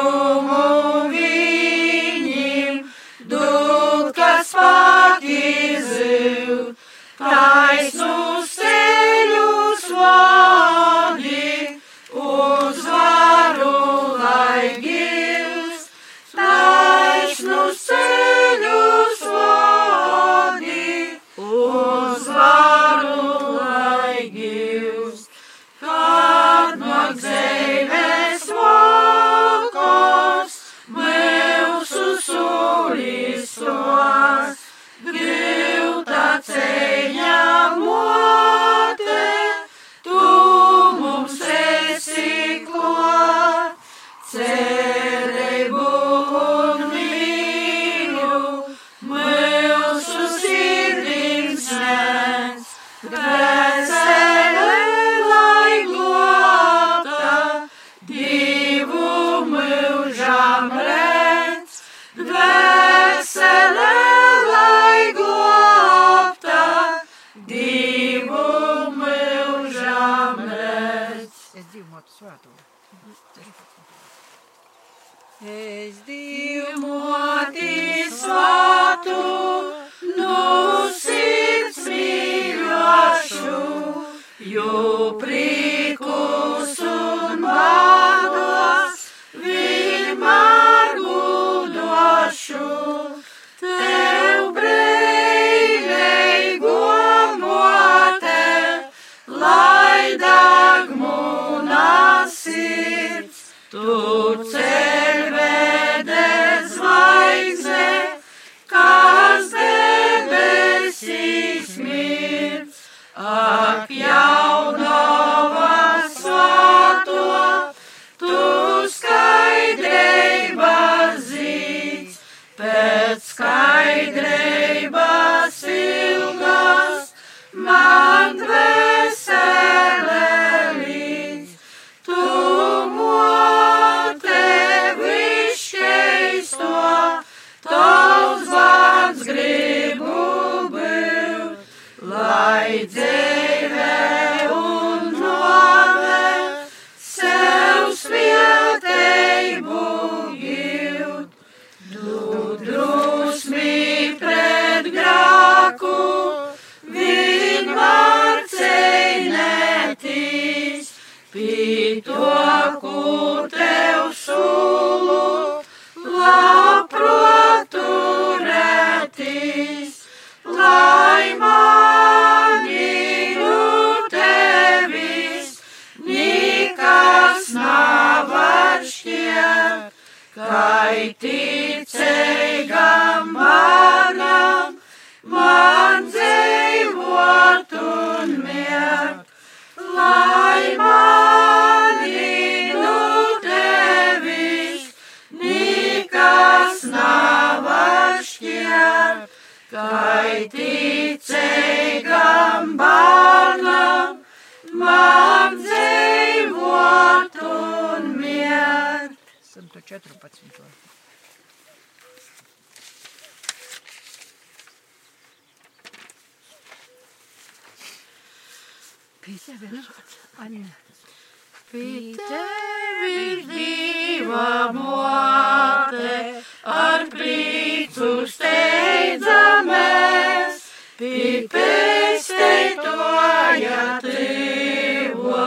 Tevis diva mote, ar prīcu steidzamies, pie pēstei toja tīvo,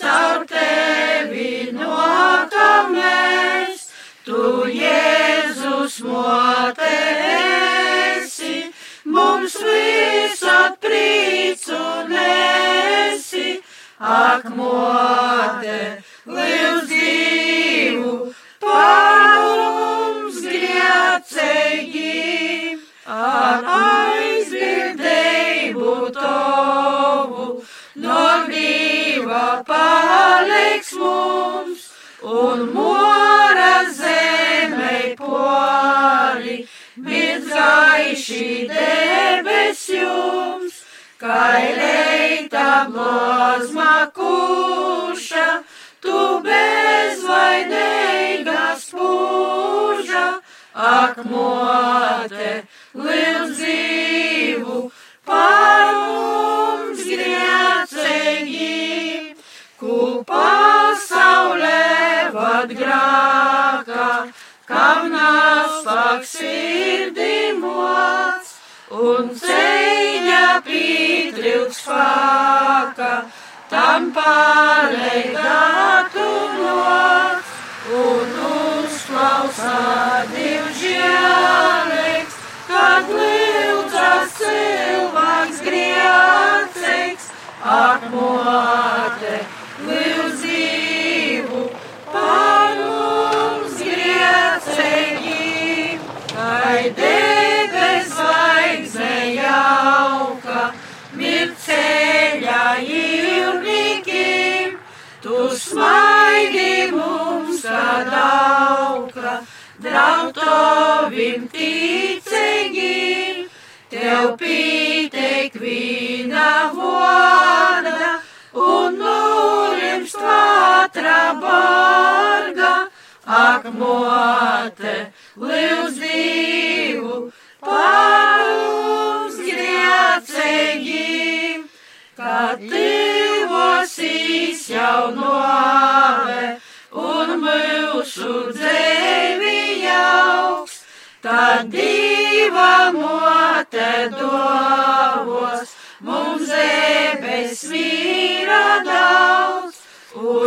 caur tevi nokamies, tu Jēzus mote ak mote, liels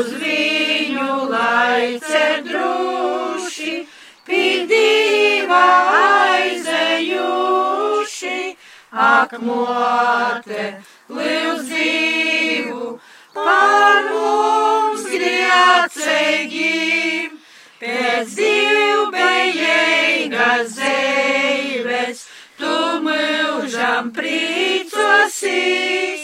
uz viņu laicer druši, pie diva aizējuši, ak mote, liels dzīvu, par mums griecēji, pēc divbējīgas dzīves, tu mūžam priecosies,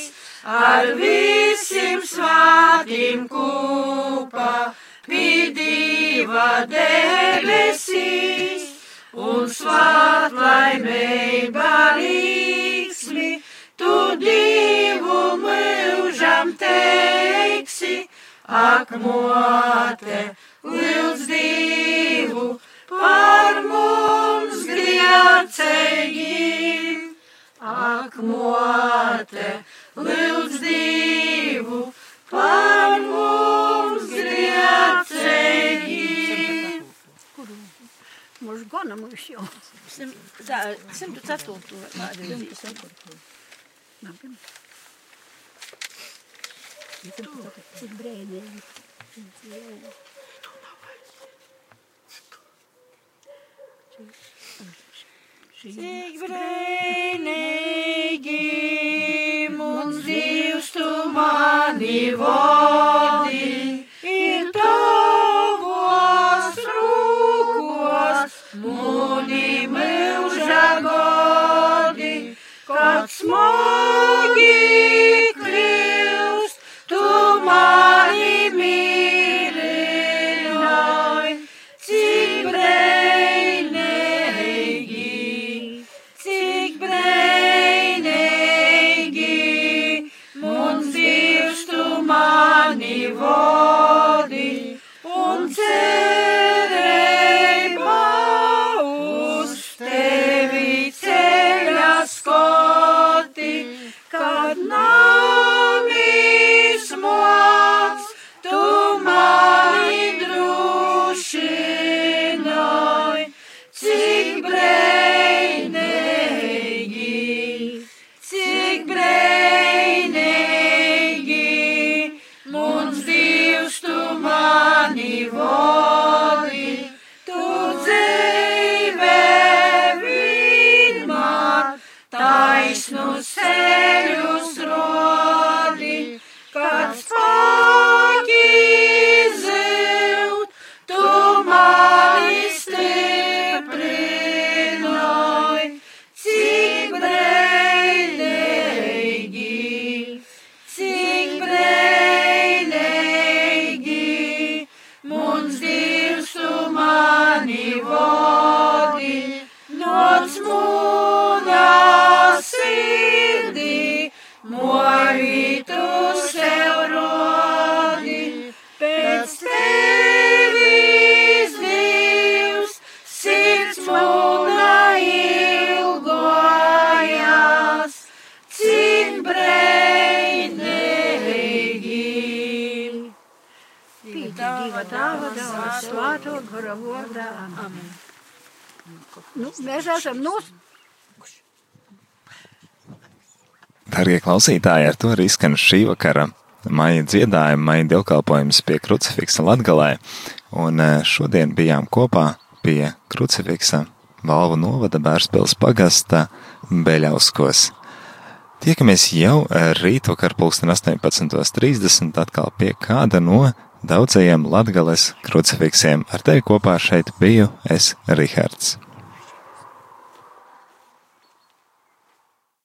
ar visiem svātīm kopā, pie diva debesīs, un svāt laimība līksmi, tu divu mūžam teiksi, ak mote, liels divu, par mums griecēji, ak mote, liels divu, par mums griecēji. Mūžu gana mūžu jau. Tā, 104. vārdu. Labi. Cik brēnīgi. Cik brīnīgi mums Dievs tu mani vodi, ir tavos rūkos, muni mūža godi, kad smagi Johnson! Darbie klausītāji, ar to arī skan šī vakara maija dziedājuma, maija dievkalpojums pie krucifiksa Latgalē. Un eh, šodien bijām kopā pie krucifiksa Valvu novada Bērspils pagasta Beļauskos. Tiekamies jau eh, rītvakar pulksten 18.30 atkal pie kāda no daudzajiem Latgales krucifiksiem. Ar tevi kopā šeit biju es, Rihards.